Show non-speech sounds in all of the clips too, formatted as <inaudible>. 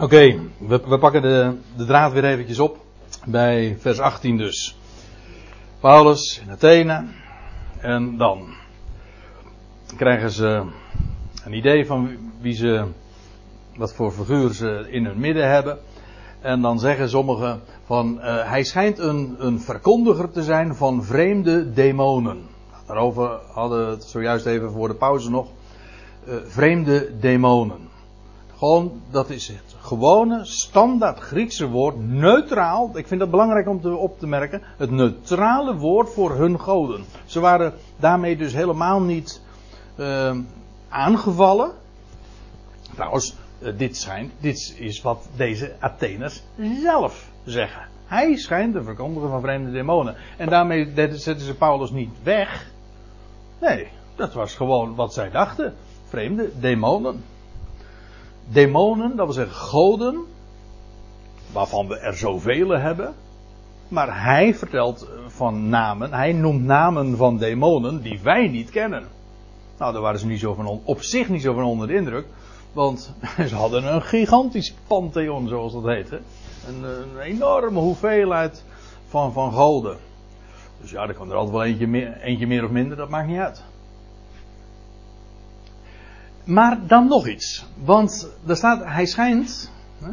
Oké, we, we, pakken de, de draad weer eventjes op. Bij vers 18 dus. Paulus in Athene. En dan krijgen ze een idee van wie ze, wat voor figuur ze in hun midden hebben. En dan zeggen sommigen van, uh, hij schijnt een, een verkondiger te zijn van vreemde demonen. Daarover hadden we het zojuist even voor de pauze nog. Uh, vreemde demonen. Gewoon, dat is het gewone, standaard Griekse woord, neutraal. Ik vind dat belangrijk om te, op te merken. Het neutrale woord voor hun goden. Ze waren daarmee dus helemaal niet uh, aangevallen. Trouwens, uh, dit, schijnt, dit is wat deze Atheners zelf zeggen. Hij schijnt de verkondiger van vreemde demonen. En daarmee zetten ze Paulus niet weg. Nee, dat was gewoon wat zij dachten. Vreemde demonen demonen, dat wil zeggen goden, waarvan we er zoveel hebben. Maar hij vertelt van namen, hij noemt namen van demonen die wij niet kennen. Nou, daar waren ze niet zo van, op zich niet zo van onder de indruk. Want <laughs> ze hadden een gigantisch pantheon, zoals dat heet. Hè? Een, enorme hoeveelheid van, van goden. Dus ja, er kan er altijd wel eentje meer, eentje meer of minder, dat maakt niet uit. Maar dan nog iets. Want er staat, hij schijnt hè,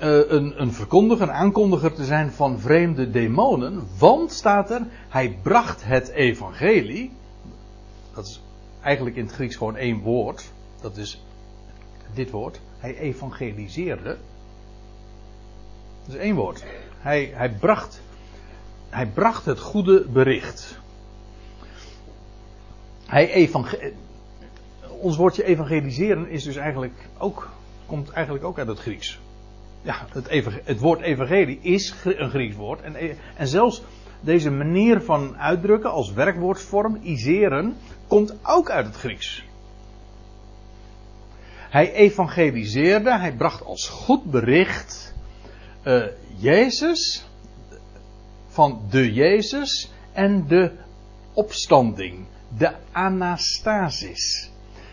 eh, een, een verkondiger, een aankondiger te zijn van vreemde demonen. Want staat er, hij bracht het evangelie. Dat is eigenlijk in het Grieks gewoon één woord. Dat is dit woord. Hij evangeliseerde. Dat is één woord. Hij, hij, bracht, hij bracht het goede bericht. Hij evangeliseerde ons woordje evangeliseren is dus eigenlijk ook, komt eigenlijk ook uit het Grieks. Ja, het, het woord evangelie is een Grieks woord. En, en zelfs deze manier van uitdrukken als werkwoordsvorm, iseren, komt ook uit het Grieks. Hij evangeliseerde, hij bracht als goed bericht uh, Jezus, van de Jezus en de opstanding, de anastasis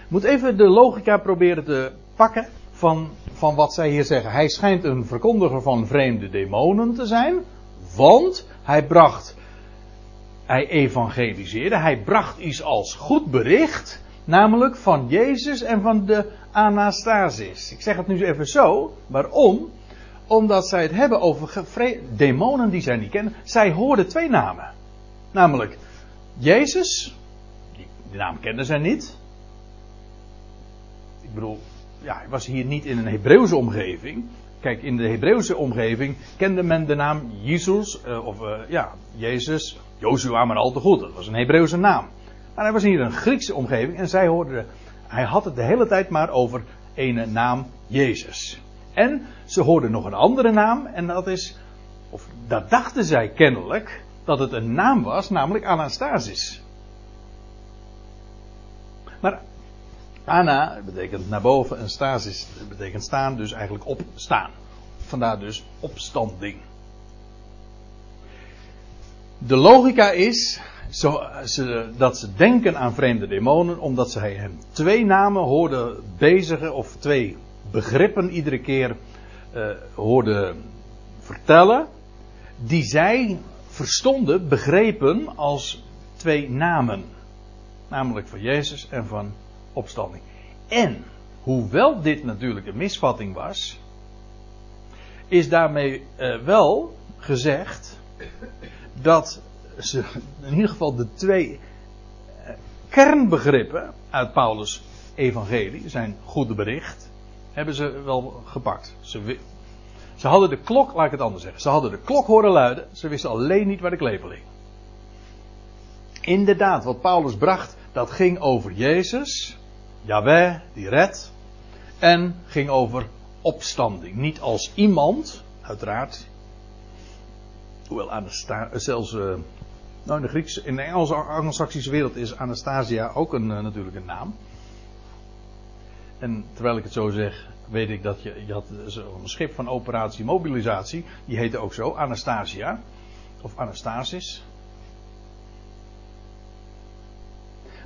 moet even de logica proberen te pakken van, van wat zij hier zeggen. Hij schijnt een verkondiger van vreemde demonen te zijn, want hij bracht, hij evangeliseerde, hij bracht iets als goed bericht, namelijk van Jezus en van de Anastasis. Ik zeg het nu even zo, waarom? Omdat zij het hebben over demonen die zij niet kennen. Zij hoorden twee namen. Namelijk Jezus, die naam kenden zij niet ik bedoel, ja, hij was hier niet in een Hebreeuwse omgeving. Kijk, in de Hebreeuwse omgeving kende men de naam Jezus, uh, of uh, ja, Jezus, Joshua maar al te goed. Dat was een Hebreeuwse naam. Maar hij was hier in een Griekse omgeving en zij hoorden, hij had het de hele tijd maar over een naam Jezus. En ze hoorden nog een andere naam en dat is, of dat dachten zij kennelijk, dat het een naam was, namelijk Anastasis. Maar Ana betekent naar boven en stasis betekent staan, dus eigenlijk opstaan. Vandaar dus opstanding. De logica is zo, dat ze denken aan vreemde demonen, omdat zij hem twee namen hoorden bezigen, of twee begrippen iedere keer uh, hoorden vertellen, die zij verstonden, begrepen als twee namen. Namelijk van Jezus en van opstanding. En, hoewel dit natuurlijk een misvatting was, is daarmee uh, wel gezegd dat ze in ieder geval de twee uh, kernbegrippen uit Paulus' evangelie, zijn goede bericht, hebben ze wel gepakt. Ze, ze hadden de klok, laat ik het anders zeggen, ze hadden de klok horen luiden, ze wisten alleen niet waar de kleper ligt. Inderdaad, wat Paulus bracht, dat ging over Jezus, Yahweh die redt. En ging over opstanding. Niet als iemand, uiteraard. Hoewel Anastasia, eh, zelfs uh, nou in de Grieks, in de Engelse Anglo-Saxische wereld is Anastasia ook een, uh, natuurlijk een naam. En terwijl ik het zo zeg, weet ik dat je, je had een schip van operatie mobilisatie, die heette ook zo, Anastasia. Of Anastasis.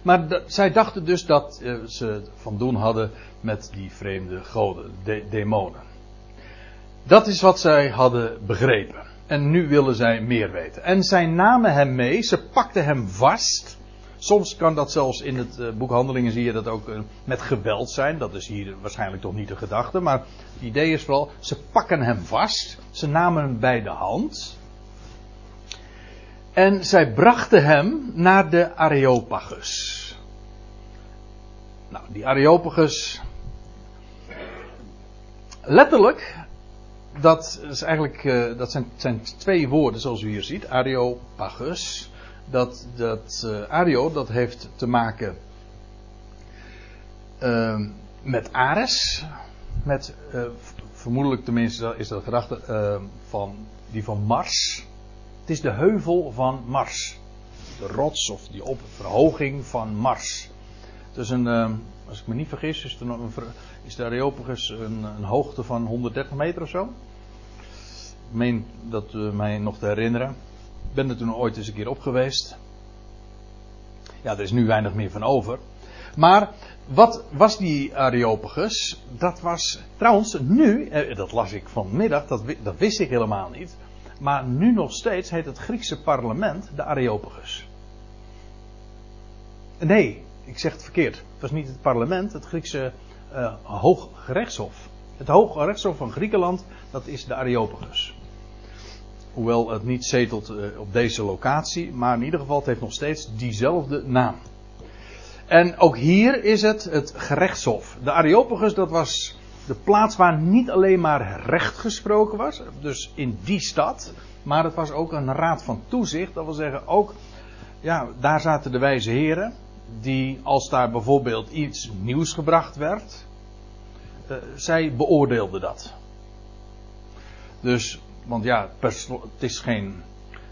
Maar zij dachten dus dat uh, ze van doen hadden met die vreemde goden, de demonen. Dat is wat zij hadden begrepen. En nu willen zij meer weten. En zij namen hem mee, ze pakten hem vast. Soms kan dat zelfs in het uh, boek Handelingen zie je dat ook uh, met geweld zijn. Dat is hier waarschijnlijk toch niet de gedachte. Maar het idee is vooral, ze pakken hem vast. Ze namen hem bij de hand. En zij brachten hem naar de Areopagus. Nou, die Areopagus. Letterlijk, dat, is eigenlijk, uh, dat zijn, zijn, twee woorden zoals u hier ziet. Areopagus. Dat, dat uh, Ario, dat heeft te maken uh, met Ares. Met, vermoedelijk tenminste is dat gedachte van, die van Mars. Het is de heuvel van Mars. De rots of die op verhoging van Mars. Dus een, uh, als ik me niet vergis, is, een, is de Areopagus een, een, hoogte van 130 meter of zo. Ik meen dat uh, mij nog te herinneren. Ik ben er toen ooit eens een keer op geweest. Ja, er is nu weinig meer van over. Maar wat was die Areopagus? Dat was trouwens nu, eh, dat las ik vanmiddag, dat, dat wist ik helemaal niet. Maar nu nog steeds heet het Griekse parlement de Areopagus. Nee, ik zeg het verkeerd. Het was niet het parlement, het Griekse uh, Hooggerechtshof. Het Hooggerechtshof van Griekenland, dat is de Areopagus. Hoewel het niet zetelt uh, op deze locatie, maar in ieder geval het heeft nog steeds diezelfde naam. En ook hier is het het gerechtshof. De Areopagus, dat was de plaats waar niet alleen maar recht gesproken was, dus in die stad, maar het was ook een raad van toezicht. Dat wil zeggen, ook, ja, daar zaten de wijze heren, die als daar bijvoorbeeld iets nieuws gebracht werd, uh, zij beoordeelden dat. Dus, want ja, het is geen,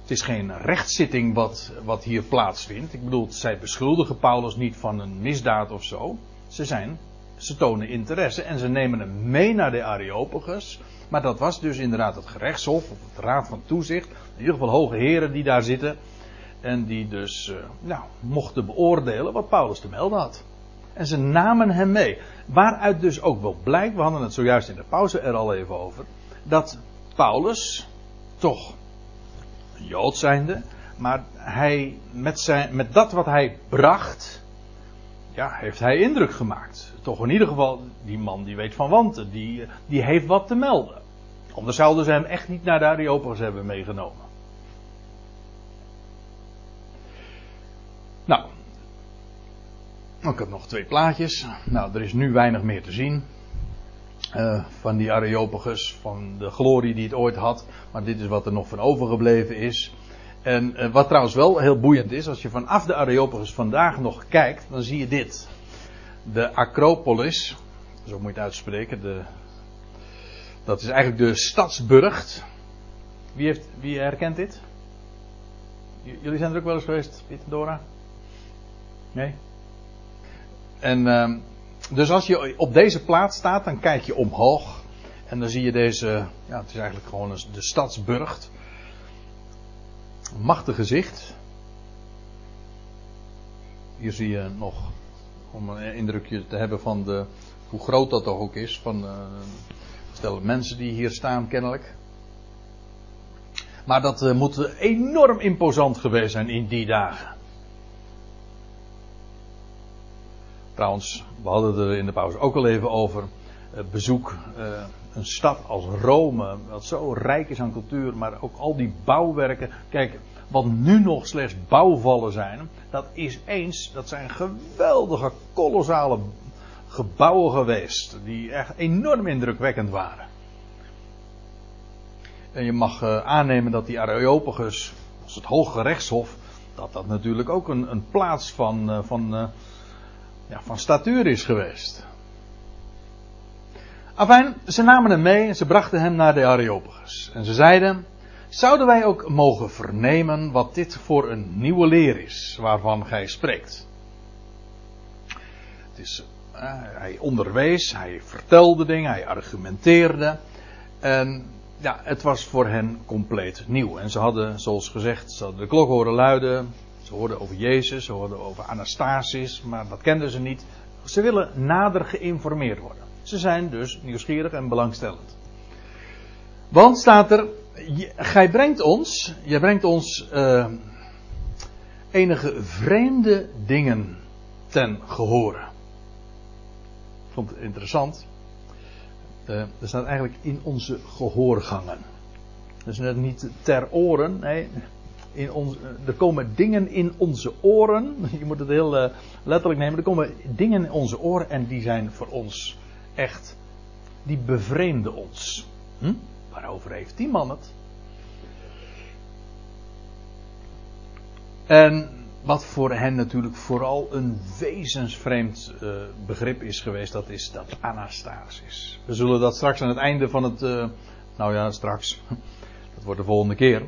het is geen rechtszitting wat, wat hier plaatsvindt. Ik bedoel, zij beschuldigen Paulus niet van een misdaad of zo. Ze zijn, ze tonen interesse en ze nemen hem mee naar de Areopagus. Maar dat was dus inderdaad het gerechtshof, of het raad van toezicht. In ieder geval hoge heren die daar zitten. En die dus uh, nou, mochten beoordelen wat Paulus te melden had. En ze namen hem mee. Waaruit dus ook wel blijkt, we hadden het zojuist in de pauze er al even over, dat Paulus toch een Jood zijnde, maar hij met, zijn, met dat wat hij bracht, ja, heeft hij indruk gemaakt. Toch in ieder geval, die man die weet van wanten, die, die heeft wat te melden. Anders zouden ze hem echt niet naar de Areopagus hebben meegenomen. Nou, ik heb nog twee plaatjes. Nou, er is nu weinig meer te zien. Uh, van die Areopagus, van de glorie die het ooit had. Maar dit is wat er nog van overgebleven is. En uh, wat trouwens wel heel boeiend is, als je vanaf de Areopagus vandaag nog kijkt, dan zie je dit. De Acropolis, zo moet je het uitspreken, de, dat is eigenlijk de stadsburcht. Wie, heeft, wie herkent dit? Jullie zijn er ook wel eens geweest, Pieter Dora? Nee? En uh, dus als je op deze plaats staat, dan kijk je omhoog. En dan zie je deze, ja, het is eigenlijk gewoon de stadsburcht. Machtig gezicht. Hier zie je nog, om een indrukje te hebben van de, hoe groot dat toch ook is, van uh, stel mensen die hier staan kennelijk. Maar dat uh, moet enorm imposant geweest zijn in die dagen. Trouwens, we hadden er in de pauze ook al even over. Bezoek uh, een stad als Rome, wat zo rijk is aan cultuur, maar ook al die bouwwerken. Kijk, wat nu nog slechts bouwvallen zijn, dat is eens, dat zijn geweldige, kolossale gebouwen geweest, die echt enorm indrukwekkend waren. En je mag uh, aannemen dat die Areopagus, als het Hoge Rechtshof, dat dat natuurlijk ook een, een plaats van, van ja, van statuur is geweest. Afijn, ze namen hem mee en ze brachten hem naar de Areopagus. En ze zeiden, zouden wij ook mogen vernemen wat dit voor een nieuwe leer is, waarvan gij spreekt? Het is, uh, hij onderwees, hij vertelde dingen, hij argumenteerde. En ja, het was voor hen compleet nieuw. En ze hadden, zoals gezegd, ze hadden de klok horen luiden. Ze hoorden over Jezus, ze hoorden over Anastasis, maar dat kenden ze niet. Ze willen nader geïnformeerd worden. Ze zijn dus nieuwsgierig en belangstellend. Want staat er, gij brengt ons, jij brengt ons uh, enige vreemde dingen ten gehore. Ik vond het interessant. Uh, er staat eigenlijk in onze gehoorgangen. Dus net niet ter oren, nee. In ons, er komen dingen in onze oren. <laughs> Je moet het heel letterlijk nemen. Er komen dingen in onze oren en die zijn voor ons echt. Die bevreemden ons. Hm? Waarover heeft die man het? En wat voor hen natuurlijk vooral een wezensvreemd uh, begrip is geweest, dat is dat Anastasis. We zullen dat straks aan het einde van het. Uh, nou ja, straks. <laughs> Dat wordt de volgende keer.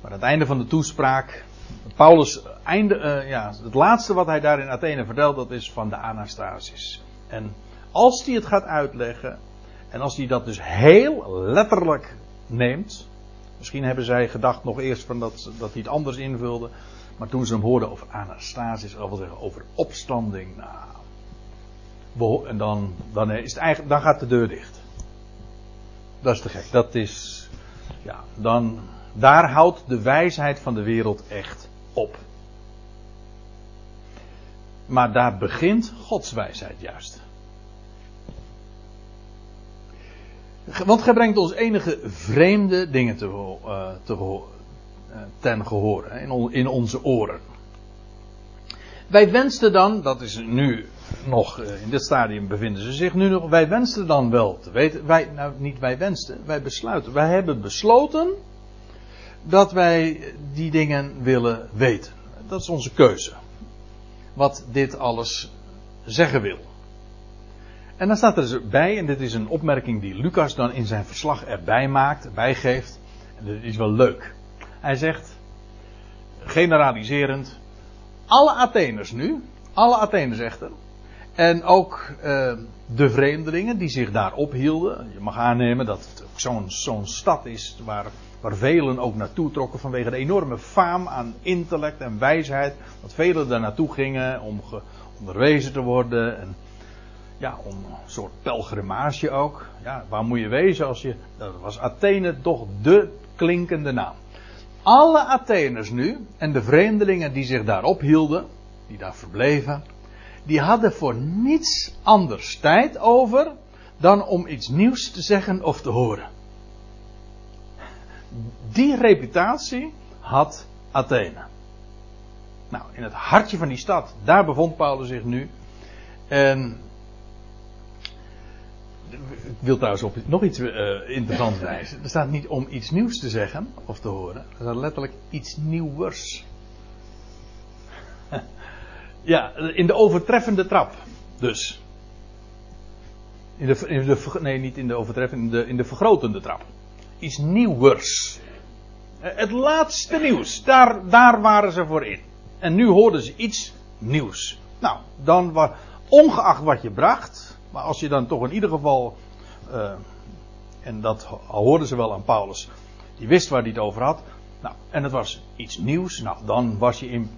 Maar aan het einde van de toespraak. Paulus, einde, uh, ja, het laatste wat hij daar in Athene vertelt, dat is van de Anastasis. En als hij het gaat uitleggen, en als hij dat dus heel letterlijk neemt. Misschien hebben zij gedacht nog eerst van dat, dat hij het anders invulde. Maar toen ze hem hoorden over Anastasis, of zeggen over opstanding. Nou, en dan, dan, is het eigenlijk, dan gaat de deur dicht. Dat is te gek. Dat is. Ja, dan. Daar houdt de wijsheid van de wereld echt op. Maar daar begint Gods wijsheid juist. Want gij brengt ons enige vreemde dingen te, uh, te, uh, ten gehoor, in, in, onze oren. Wij wensten dan, dat is nu nog, uh, in dit stadium bevinden ze zich nu nog, wij wensten dan wel te weten, wij, nou niet wij wensten, wij besluiten. Wij hebben besloten dat wij die dingen willen weten. Dat is onze keuze. Wat dit alles zeggen wil. En dan staat er dus bij, en dit is een opmerking die Lucas dan in zijn verslag erbij maakt, bijgeeft. En dat is wel leuk. Hij zegt, generaliserend, alle Atheners nu, alle Atheners echter, en ook uh, de vreemdelingen die zich daar ophielden. Je mag aannemen dat het zo'n stad is waar, waar velen ook naartoe trokken vanwege de enorme faam aan intellect en wijsheid. Dat velen daar naartoe gingen om onderwezen te worden. En ja, om een soort pelgrimage ook. Ja, waar moet je wezen als je. Dat was Athene toch de klinkende naam. Alle Atheners nu en de vreemdelingen die zich daar ophielden, die daar verbleven, die hadden voor niets anders tijd over dan om iets nieuws te zeggen of te horen. Die reputatie had Athene. Nou, in het hartje van die stad, daar bevond Paulus zich nu. En ik wil trouwens op nog iets uh, interessants wijzen. Er staat niet om iets nieuws te zeggen of te horen. Er staat letterlijk iets nieuwers. <laughs> ja, in de overtreffende trap. Dus. In de, nee, niet in de overtreffende, in de, in de vergrotende trap. Iets nieuwers. Eh, het laatste nieuws. Daar, daar waren ze voor in. En nu hoorden ze iets nieuws. Nou, dan was, ongeacht wat je bracht, maar als je dan toch in ieder geval, uh, en dat hoorden ze wel aan Paulus, die wist waar hij het over had. Nou, en het was iets nieuws, nou dan was je in,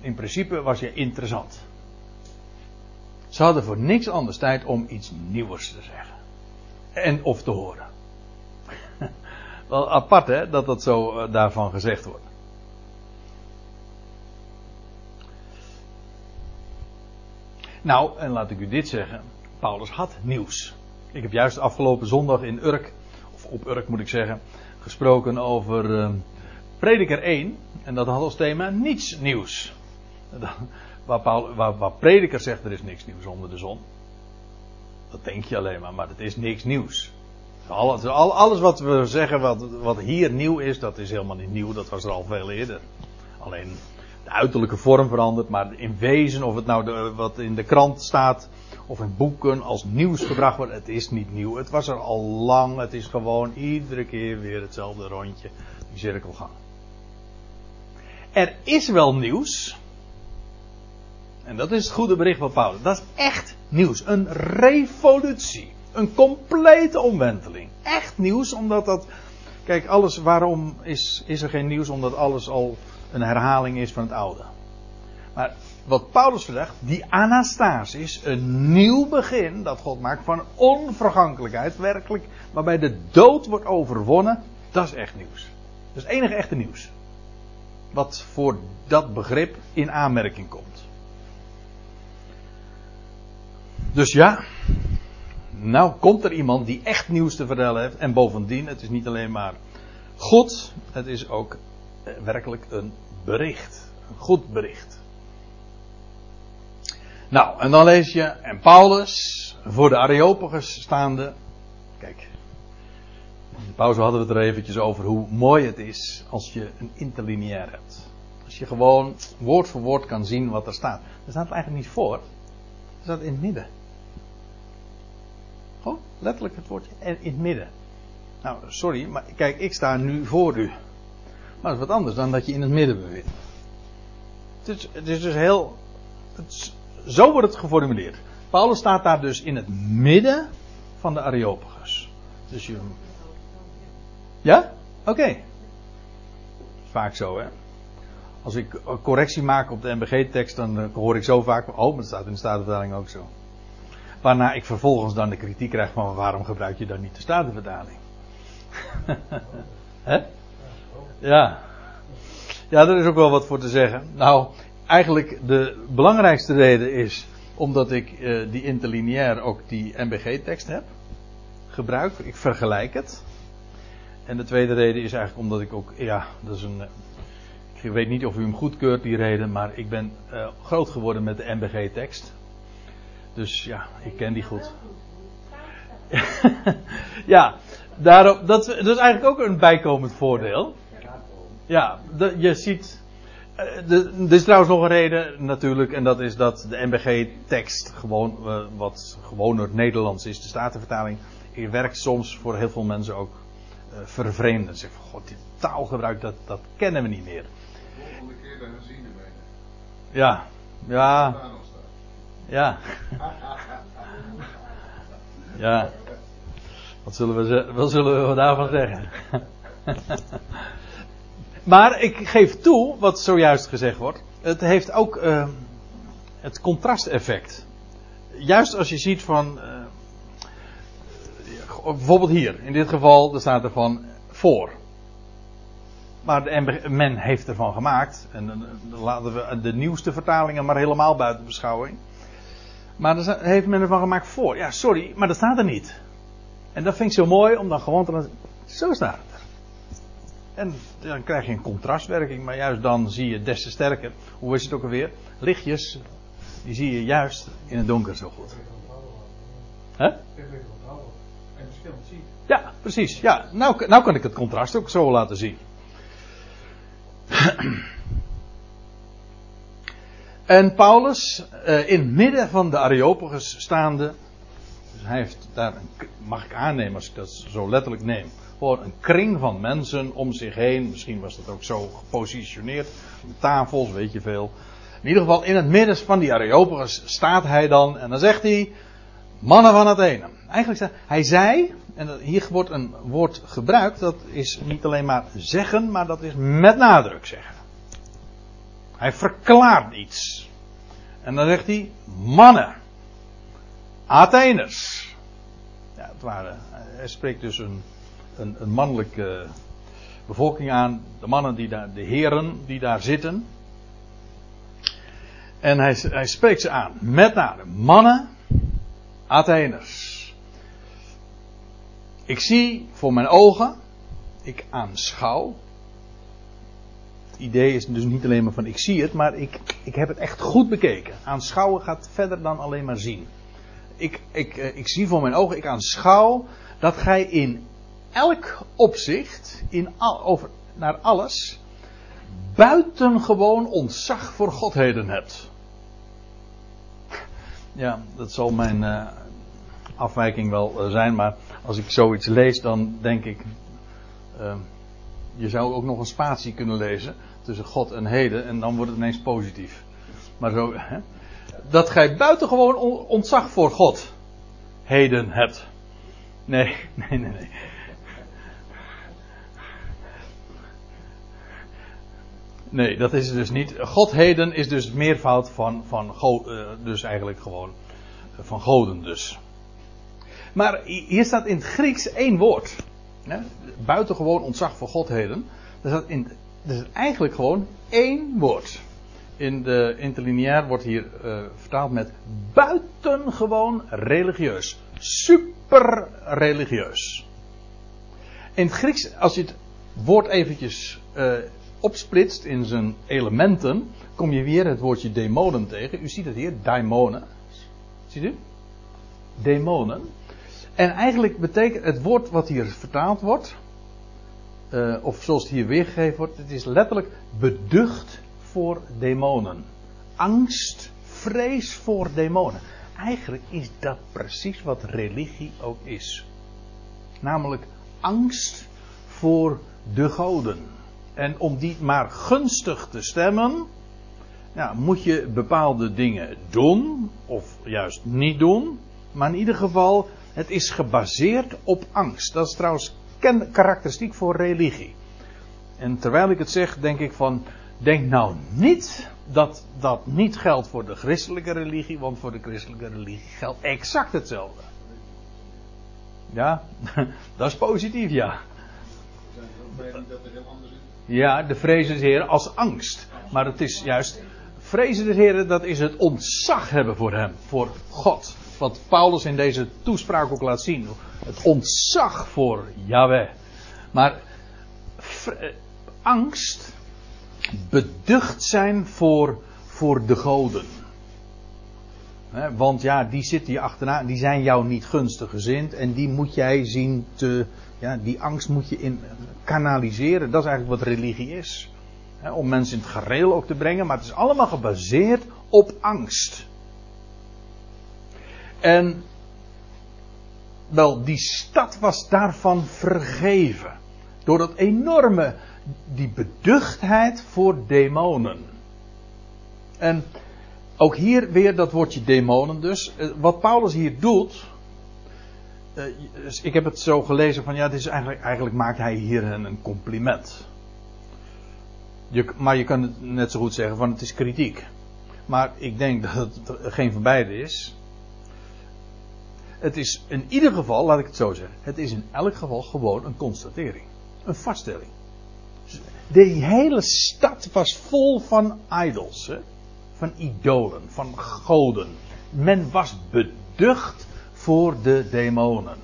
in principe was je interessant. Ze hadden voor niks anders tijd om iets nieuws te zeggen. En of te horen. <laughs> Wel apart hè, dat dat zo uh, daarvan gezegd wordt. Nou, en laat ik u dit zeggen. Paulus had nieuws. Ik heb juist afgelopen zondag in Urk, of op Urk moet ik zeggen, gesproken over uh, Prediker 1. En dat had als thema niets nieuws. Waar, Paul, Prediker zegt er is niks nieuws onder de zon. Dat denk je alleen maar, maar het is niks nieuws. Alles, alles wat we zeggen wat, wat hier nieuw is, dat is helemaal niet nieuw. Dat was er al veel eerder. Alleen de uiterlijke vorm verandert, maar in wezen, of het nou wat in de krant staat, of in boeken als nieuws gebracht wordt, het is niet nieuw. Het was er al lang, het is gewoon iedere keer weer hetzelfde rondje, die cirkelgang. Er is wel nieuws, en dat is het goede bericht van Paulus, dat is echt nieuws, een revolutie, een complete omwenteling. Echt nieuws, omdat dat, kijk, alles, waarom is, is er geen nieuws? Omdat alles al een herhaling is van het oude. Maar wat Paulus verdacht, die anastasis, een nieuw begin dat God maakt van onvergankelijkheid, werkelijk, waarbij de dood wordt overwonnen, dat is echt nieuws. Dat is het enige echte nieuws. Wat voor dat begrip in aanmerking komt. Dus ja, nou komt er iemand die echt nieuws te vertellen heeft. En bovendien, het is niet alleen maar God, het is ook eh, werkelijk een bericht. Een goed bericht. Nou, en dan lees je, en Paulus, voor de Areopagus staande. Kijk, in de pauze hadden we het er eventjes over hoe mooi het is als je een interlineair hebt. Als je gewoon woord voor woord kan zien wat er staat. Er staat eigenlijk niet voor, er staat in het midden. Gewoon letterlijk het woordje in het midden. Nou, sorry, maar kijk, ik sta nu voor u. Maar dat is wat anders dan dat je in het midden bevindt. Het is, het is dus heel. Het zo wordt het geformuleerd. Paulus staat daar dus in het midden van de Areopagus. Dus je. Ja? Oké. Vaak zo, hè? Als ik correctie maak op de MBG-tekst, dan eh, hoor ik zo vaak. Oh, maar dat staat in de Statenvertaling ook zo. Waarna ik vervolgens dan de kritiek krijg van waarom gebruik je dan niet de Statenvertaling? <laughs> Hè? Ja. Ja, daar is ook wel wat voor te zeggen. Nou, eigenlijk de belangrijkste reden is omdat ik uh, die interlineair ook die MBG-tekst heb gebruikt. Ik vergelijk het. En de tweede reden is eigenlijk omdat ik ook, ja, dat is een. Ik weet niet of u hem goedkeurt, die reden, maar ik ben uh, groot geworden met de MBG-tekst. Dus ja, ik ken die goed. <laughs> ja, daarop, dat, dat is eigenlijk ook een bijkomend voordeel. Ja, je ziet. Uh, er is trouwens nog een reden natuurlijk, en dat is dat de MBG-tekst gewoon uh, wat gewoner Nederlands is. De Statenvertaling werkt soms voor heel veel mensen ook uh, vervreemden. Zeg van, god, dit taalgebruik, dat, dat kennen we niet meer. Volgende keer dan zien we Ja, ja. Ja. <laughs> Ja. Wat zullen we, wat zullen we daarvan zeggen? <laughs> maar ik geef toe, wat zojuist gezegd wordt, het heeft ook uh, het contrasteffect. Juist als je ziet van, uh, bijvoorbeeld hier, in dit geval, er staat er van voor. Maar men heeft ervan gemaakt, en dan laten we de nieuwste vertalingen maar helemaal buiten beschouwing. Maar daar heeft men ervan gemaakt voor. Ja, sorry, maar dat staat er niet. En dat vind ik zo mooi om dan gewoon te. Zo staat het. En dan krijg je een contrastwerking, maar juist dan zie je des te sterker. Hoe is het ook alweer? Lichtjes, die zie je juist in het donker zo goed. Hè? Ja, precies. Ja, nou, nou kan ik het contrast ook zo laten zien. <clears throat> En Paulus, uh, in het midden van de Areopagus staande, dus hij heeft daar, een, mag ik aannemen als ik dat zo letterlijk neem, gewoon een kring van mensen om zich heen. Misschien was dat ook zo gepositioneerd, tafels, weet je veel. In ieder geval in het midden van die Areopagus staat hij dan en dan zegt hij, mannen van Athene. Eigenlijk hij zei, en hier wordt een woord gebruikt, dat is niet alleen maar zeggen, maar dat is met nadruk zeggen. Hij verklaart iets. En dan zegt hij: mannen. Atheners. Ja, het waren, hij spreekt dus een, een, een mannelijke bevolking aan. De mannen die daar, de heren die daar zitten. En hij, hij spreekt ze aan. Met name mannen. Atheners. Ik zie voor mijn ogen. Ik aanschouw het idee is dus niet alleen maar van ik zie het, maar ik, ik heb het echt goed bekeken. Aanschouwen gaat verder dan alleen maar zien. Ik, ik, eh, ik zie voor mijn ogen, ik aanschouw dat gij in elk opzicht, in over, naar alles, buitengewoon ontzag voor godheden hebt. Ja, dat zal mijn uh, afwijking wel uh, zijn, maar als ik zoiets lees, dan denk ik. Uh, je zou ook nog een spatie kunnen lezen tussen God en heden en dan wordt het ineens positief. Maar zo, hè? dat gij buitengewoon ontzag voor God heden hebt. Nee, <laughs> nee, nee, nee. Nee, dat is het dus niet. Godheden is dus meervoud van, van uh, dus eigenlijk gewoon uh, van goden dus. Maar hier staat in het Grieks één woord. Hè? Buitengewoon ontzag voor godheden. Er staat in, er is eigenlijk gewoon één woord. In de interlineair wordt hier uh, vertaald met buitengewoon religieus. Super religieus. In het Grieks, als je het woord eventjes opsplitst in zijn elementen, kom je weer het woordje demonen tegen. U ziet het hier, daimonen. Ziet u? Demonen. En eigenlijk betekent het woord wat hier vertaald wordt, uh, of zoals het hier weergegeven wordt, het is letterlijk beducht voor demonen. Angst, vrees voor demonen. Eigenlijk is dat precies wat religie ook is. Namelijk angst voor de goden. En om die maar gunstig te stemmen, ja, moet je bepaalde dingen doen, of juist niet doen. Maar in ieder geval, het is gebaseerd op angst. Dat is trouwens karakteristiek voor religie. En terwijl ik het zeg, denk ik van, denk nou niet dat dat niet geldt voor de christelijke religie, want voor de christelijke religie geldt exact hetzelfde. Ja, <laughs> dat is positief, ja. Ja, de vrezen des Heren als angst. Maar het is juist, vrezen des Heren, dat is het ontzag hebben voor hem, voor God. Wat Paulus in deze toespraak ook laat zien. Het ontzag voor Yahweh. Maar angst, beducht zijn voor, voor de goden. Want ja, die zitten hier achterna, die zijn jou niet gunstig gezind en die moet jij zien te, ja, die angst moet je in kanaliseren. Dat is eigenlijk wat religie is. Om mensen in het gareel ook te brengen, maar het is allemaal gebaseerd op angst. En wel, die stad was daarvan vergeven. Door dat enorme, die beduchtheid voor demonen. En ook hier weer dat woordje demonen dus. Wat Paulus hier doet. Ik heb het zo gelezen van ja, het is eigenlijk, eigenlijk maakt hij hier een compliment. Maar je kan het net zo goed zeggen van het is kritiek. Maar ik denk dat het geen van beide is. Het is in ieder geval, laat ik het zo zeggen, het is in elk geval gewoon een constatering. Een vaststelling. De hele stad was vol van idols. Van idolen, van goden. Men was beducht voor de demonen.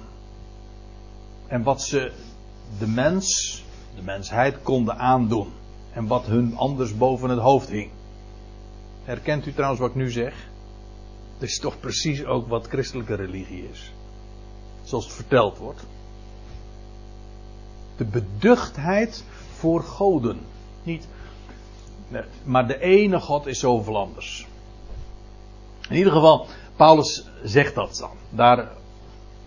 En wat ze de mens, de mensheid konden aandoen. En wat hun anders boven het hoofd hing. Herkent u trouwens wat ik nu zeg? Dat is toch precies ook wat christelijke religie is. Zoals het verteld wordt. De beduchtheid voor goden. Niet, maar de ene God is zoveel anders. In ieder geval, Paulus zegt dat dan. Daar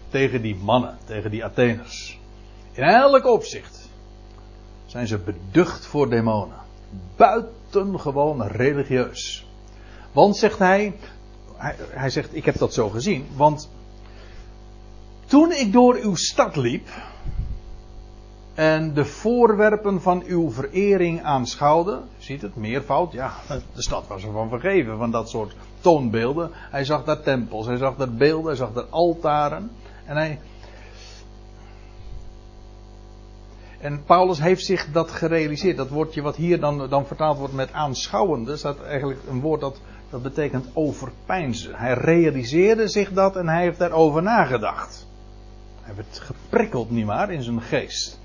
tegen die mannen, tegen die Atheners. In elk opzicht zijn ze beducht voor demonen. Buitengewoon religieus. Want, zegt hij, hij, hij zegt, ik heb dat zo gezien, want toen ik door uw stad liep en de voorwerpen van uw verering aanschouwde, ziet het, meervoud, ja, de stad was ervan vergeven, van dat soort toonbeelden. Hij zag daar tempels, hij zag daar beelden, hij zag daar altaren. En hij. En Paulus heeft zich dat gerealiseerd. Dat woordje wat hier dan, dan vertaald wordt met aanschouwende, staat eigenlijk een woord dat dat betekent overpeinzen. Hij realiseerde zich dat en hij heeft daarover nagedacht. Hij werd geprikkeld niet maar in zijn geest.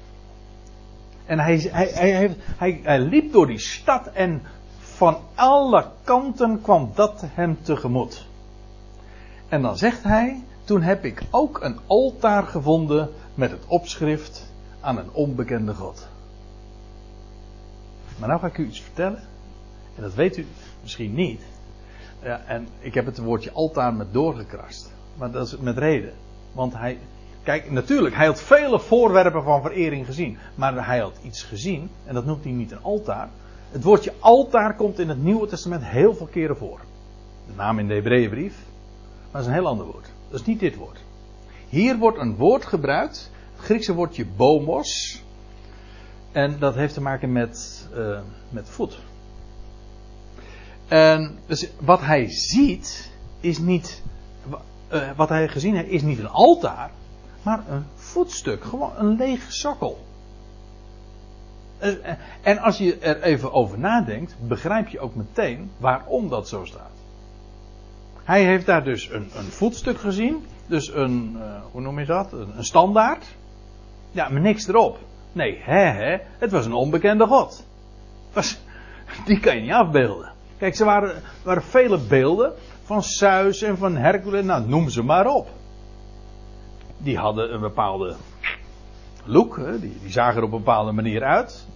En hij, hij, hij, hij, hij liep door die stad en van alle kanten kwam dat hem tegemoet. En dan zegt hij, toen heb ik ook een altaar gevonden met het opschrift aan een onbekende God. Maar nou ga ik u iets vertellen. En dat weet u misschien niet. Ja, en ik heb het woordje altaar met doorgekrast. Maar dat is met reden. Want hij, kijk, natuurlijk, hij had vele voorwerpen van verering gezien. Maar hij had iets gezien, en dat noemt hij niet een altaar. Het woordje altaar komt in het Nieuwe Testament heel veel keren voor. De naam in de Hebreeënbrief. Maar dat is een heel ander woord. Dat is niet dit woord. Hier wordt een woord gebruikt, het Griekse woordje bomos. En dat heeft te maken met, uh, met voet. En dus wat hij ziet is niet. Uh, wat hij gezien heeft is niet een altaar, maar een voetstuk. Gewoon een lege sokkel. Uh, en als je er even over nadenkt, begrijp je ook meteen waarom dat zo staat. Hij heeft daar dus een, een voetstuk gezien. Dus een, uh, hoe noem je dat? Een, een, standaard. Ja, maar niks erop. Nee, hè, hè. Het was een onbekende God. Die kan je niet afbeelden. Kijk, er waren, waren vele beelden van Zeus en van Hercules. Nou, noem ze maar op. Die hadden een bepaalde look. Hè? Die, die zagen er op een bepaalde manier uit.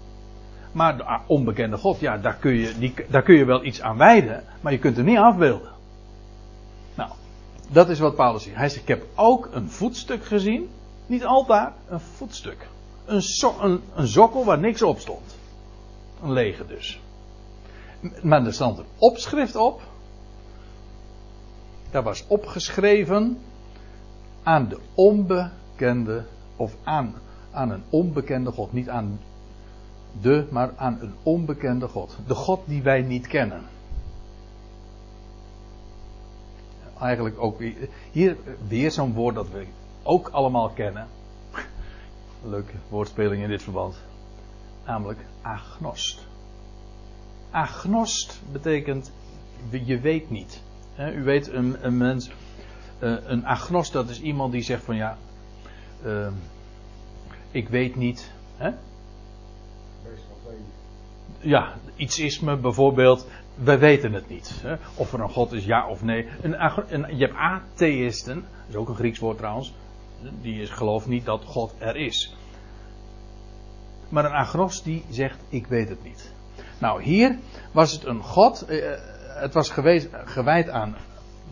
Maar de onbekende God, ja, daar kun, je, die, daar kun je wel iets aan wijden. Maar je kunt hem niet afbeelden. Nou, dat is wat Paulus ziet. Hij zegt, ik heb ook een voetstuk gezien. Niet altaar, een voetstuk. Een, een, een zokkel waar niks op stond. Een lege dus. Maar er stond een opschrift op. Daar was opgeschreven aan de onbekende, of aan, aan een onbekende God. Niet aan de, maar aan een onbekende God. De God die wij niet kennen. Eigenlijk ook hier weer zo'n woord dat we ook allemaal kennen. Leuke woordspeling in dit verband. Namelijk agnost. Agnost betekent je weet niet. U weet, een, een mens, eh, een agnost dat is iemand die zegt van ja, uh, ik weet niet. Hè? Ja, iets is me bijvoorbeeld, we weten het niet. Hè? Of er een God is, ja of nee. Een, een, je hebt atheïsten, dat is ook een Grieks woord trouwens, die gelooft niet dat God er is. Maar een agnost die zegt, ik weet het niet. Nou, hier was het een God. Eh, het was geweest, gewijd aan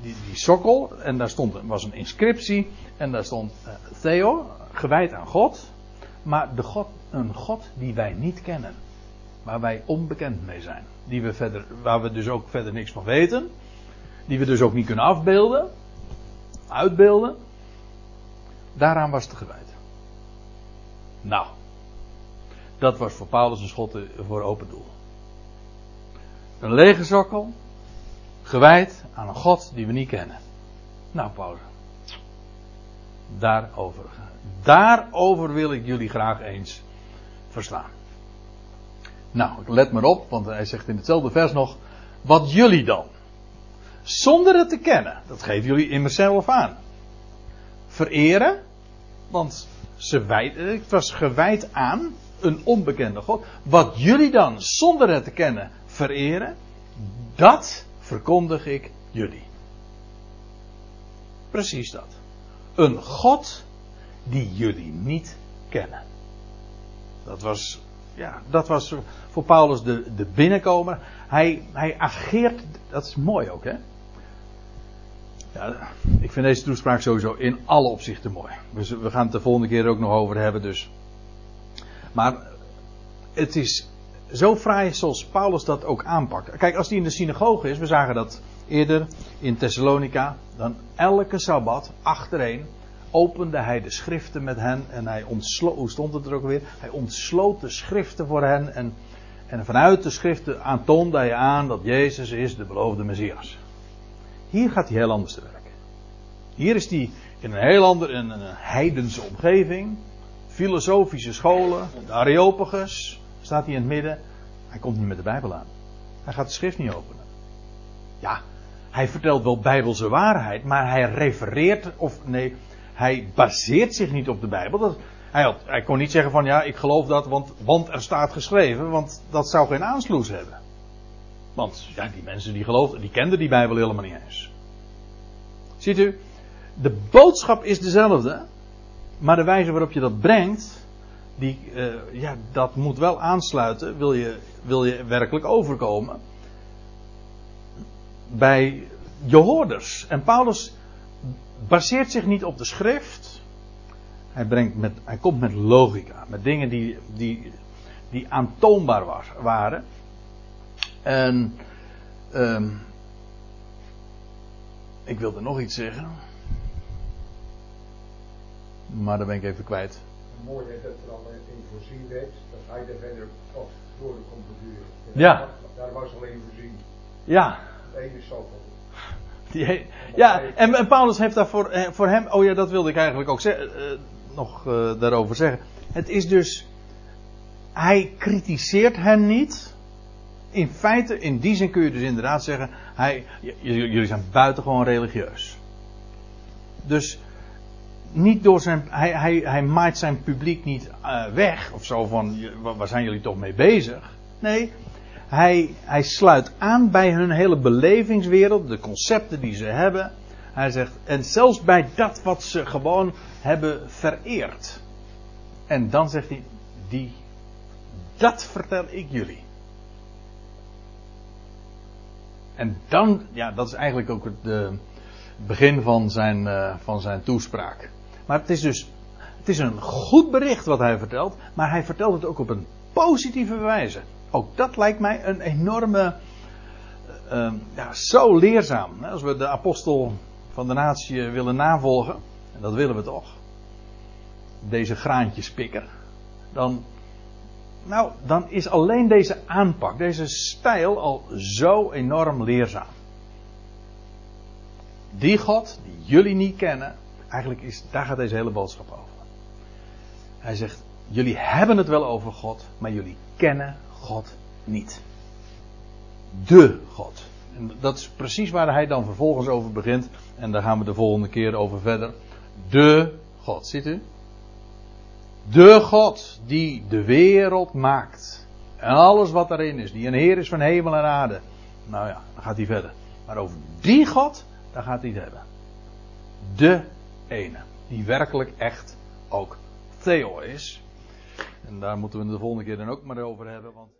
die, die sokkel. En daar stond, was een inscriptie. En daar stond uh, Theo, gewijd aan God. Maar de God, een God die wij niet kennen. Waar wij onbekend mee zijn. Die we verder, waar we dus ook verder niks van weten. Die we dus ook niet kunnen afbeelden. Uitbeelden. Daaraan was het gewijd. Nou. Dat was voor Paulus een schot voor open doel. Een lege sokkel, gewijd aan een God die we niet kennen. Nou, Paulus. Daarover. Daarover wil ik jullie graag eens verslaan. Nou, let maar op, want hij zegt in hetzelfde vers nog: Wat jullie dan? Zonder het te kennen, dat geven jullie immers zelf aan. Vereren, want ze wijd, het was gewijd aan een onbekende God. Wat jullie dan zonder het te kennen vereren, dat verkondig ik jullie. Precies dat. Een God die jullie niet kennen. Dat was, ja, dat was voor Paulus de, de binnenkomer. Hij, hij ageert, dat is mooi ook hè. Ja, ik vind deze toespraak sowieso in alle opzichten mooi. We, we gaan het de volgende keer ook nog over hebben dus. Maar het is zo fraai zoals Paulus dat ook aanpakt. Kijk, als hij in de synagoge is, we zagen dat eerder in Thessalonica, dan elke sabbat achtereen opende hij de schriften met hen en hij ontsloot, hoe stond het er ook weer? Hij ontsloot de schriften voor hen en, en vanuit de schriften aantoonde hij aan dat Jezus is de beloofde Messias. Hier gaat hij heel anders te werk. Hier is hij in een heel andere, in een heidense omgeving, filosofische scholen, de Areopagus, staat hij in het midden. Hij komt niet met de Bijbel aan. Hij gaat de schrift niet openen. Ja, hij vertelt wel bijbelse waarheid, maar hij refereert, of nee, hij baseert zich niet op de Bijbel. Dat, hij, had, hij kon niet zeggen van ja, ik geloof dat, want, want er staat geschreven, want dat zou geen aansloes hebben. Want ja, die mensen die geloofden, die kenden die Bijbel helemaal niet eens. Ziet u, de boodschap is dezelfde, maar de wijze waarop je dat brengt, die, uh, ja, dat moet wel aansluiten, wil je, wil je werkelijk overkomen bij je hoorders. En Paulus baseert zich niet op de schrift. Hij, brengt met, hij komt met logica, met dingen die, die, die aantoonbaar was, waren. En um, ik wilde nog iets zeggen. Maar dan ben ik even kwijt. Mooi hè, dat er al in voorzien werd, dat hij daar verder of door kon beduren. Ja. Daar was alleen voorzien. Ja, De ene zoveel. Die ja, en, en Paulus heeft daar voor, eh, voor hem, oh ja, dat wilde ik eigenlijk ook ze- eh, nog eh, daarover zeggen. Het is dus, hij kritiseert hen niet. In feite, in die zin kun je dus inderdaad zeggen, hij, jullie zijn buitengewoon religieus. Dus niet door zijn, hij, hij, hij maait zijn publiek niet eh, weg of zo van, waar zijn jullie toch mee bezig? Nee, hij, hij sluit aan bij hun hele belevingswereld, de concepten die ze hebben. Hij zegt, en zelfs bij dat wat ze gewoon hebben vereerd. En dan zegt hij, die, dat vertel ik jullie. En dan, ja, dat is eigenlijk ook het begin van zijn, eh, van zijn toespraak. Maar het is dus, het is een goed bericht wat hij vertelt, maar hij vertelt het ook op een positieve wijze. Ook dat lijkt mij een enorme, eh, eh, ja, zo leerzaam. Als we de apostel van de natie willen navolgen, en dat willen we toch, deze graantjespikker, dan, nou, dan is alleen deze aanpak, deze stijl al zo enorm leerzaam. Die God, die jullie niet kennen, eigenlijk is, daar gaat deze hele boodschap over. Hij zegt, jullie hebben het wel over God, maar jullie kennen God niet. De God. En dat is precies waar hij dan vervolgens over begint. En daar gaan we de volgende keer over verder. De God, ziet u? De God die de wereld maakt. En alles wat daarin is. Die een Heer is van hemel en aarde. Nou ja, dan gaat hij verder. Maar over die God, daar gaat hij het hebben. De ene. Die werkelijk echt ook Theo is. En daar moeten we de volgende keer dan ook maar over hebben. Want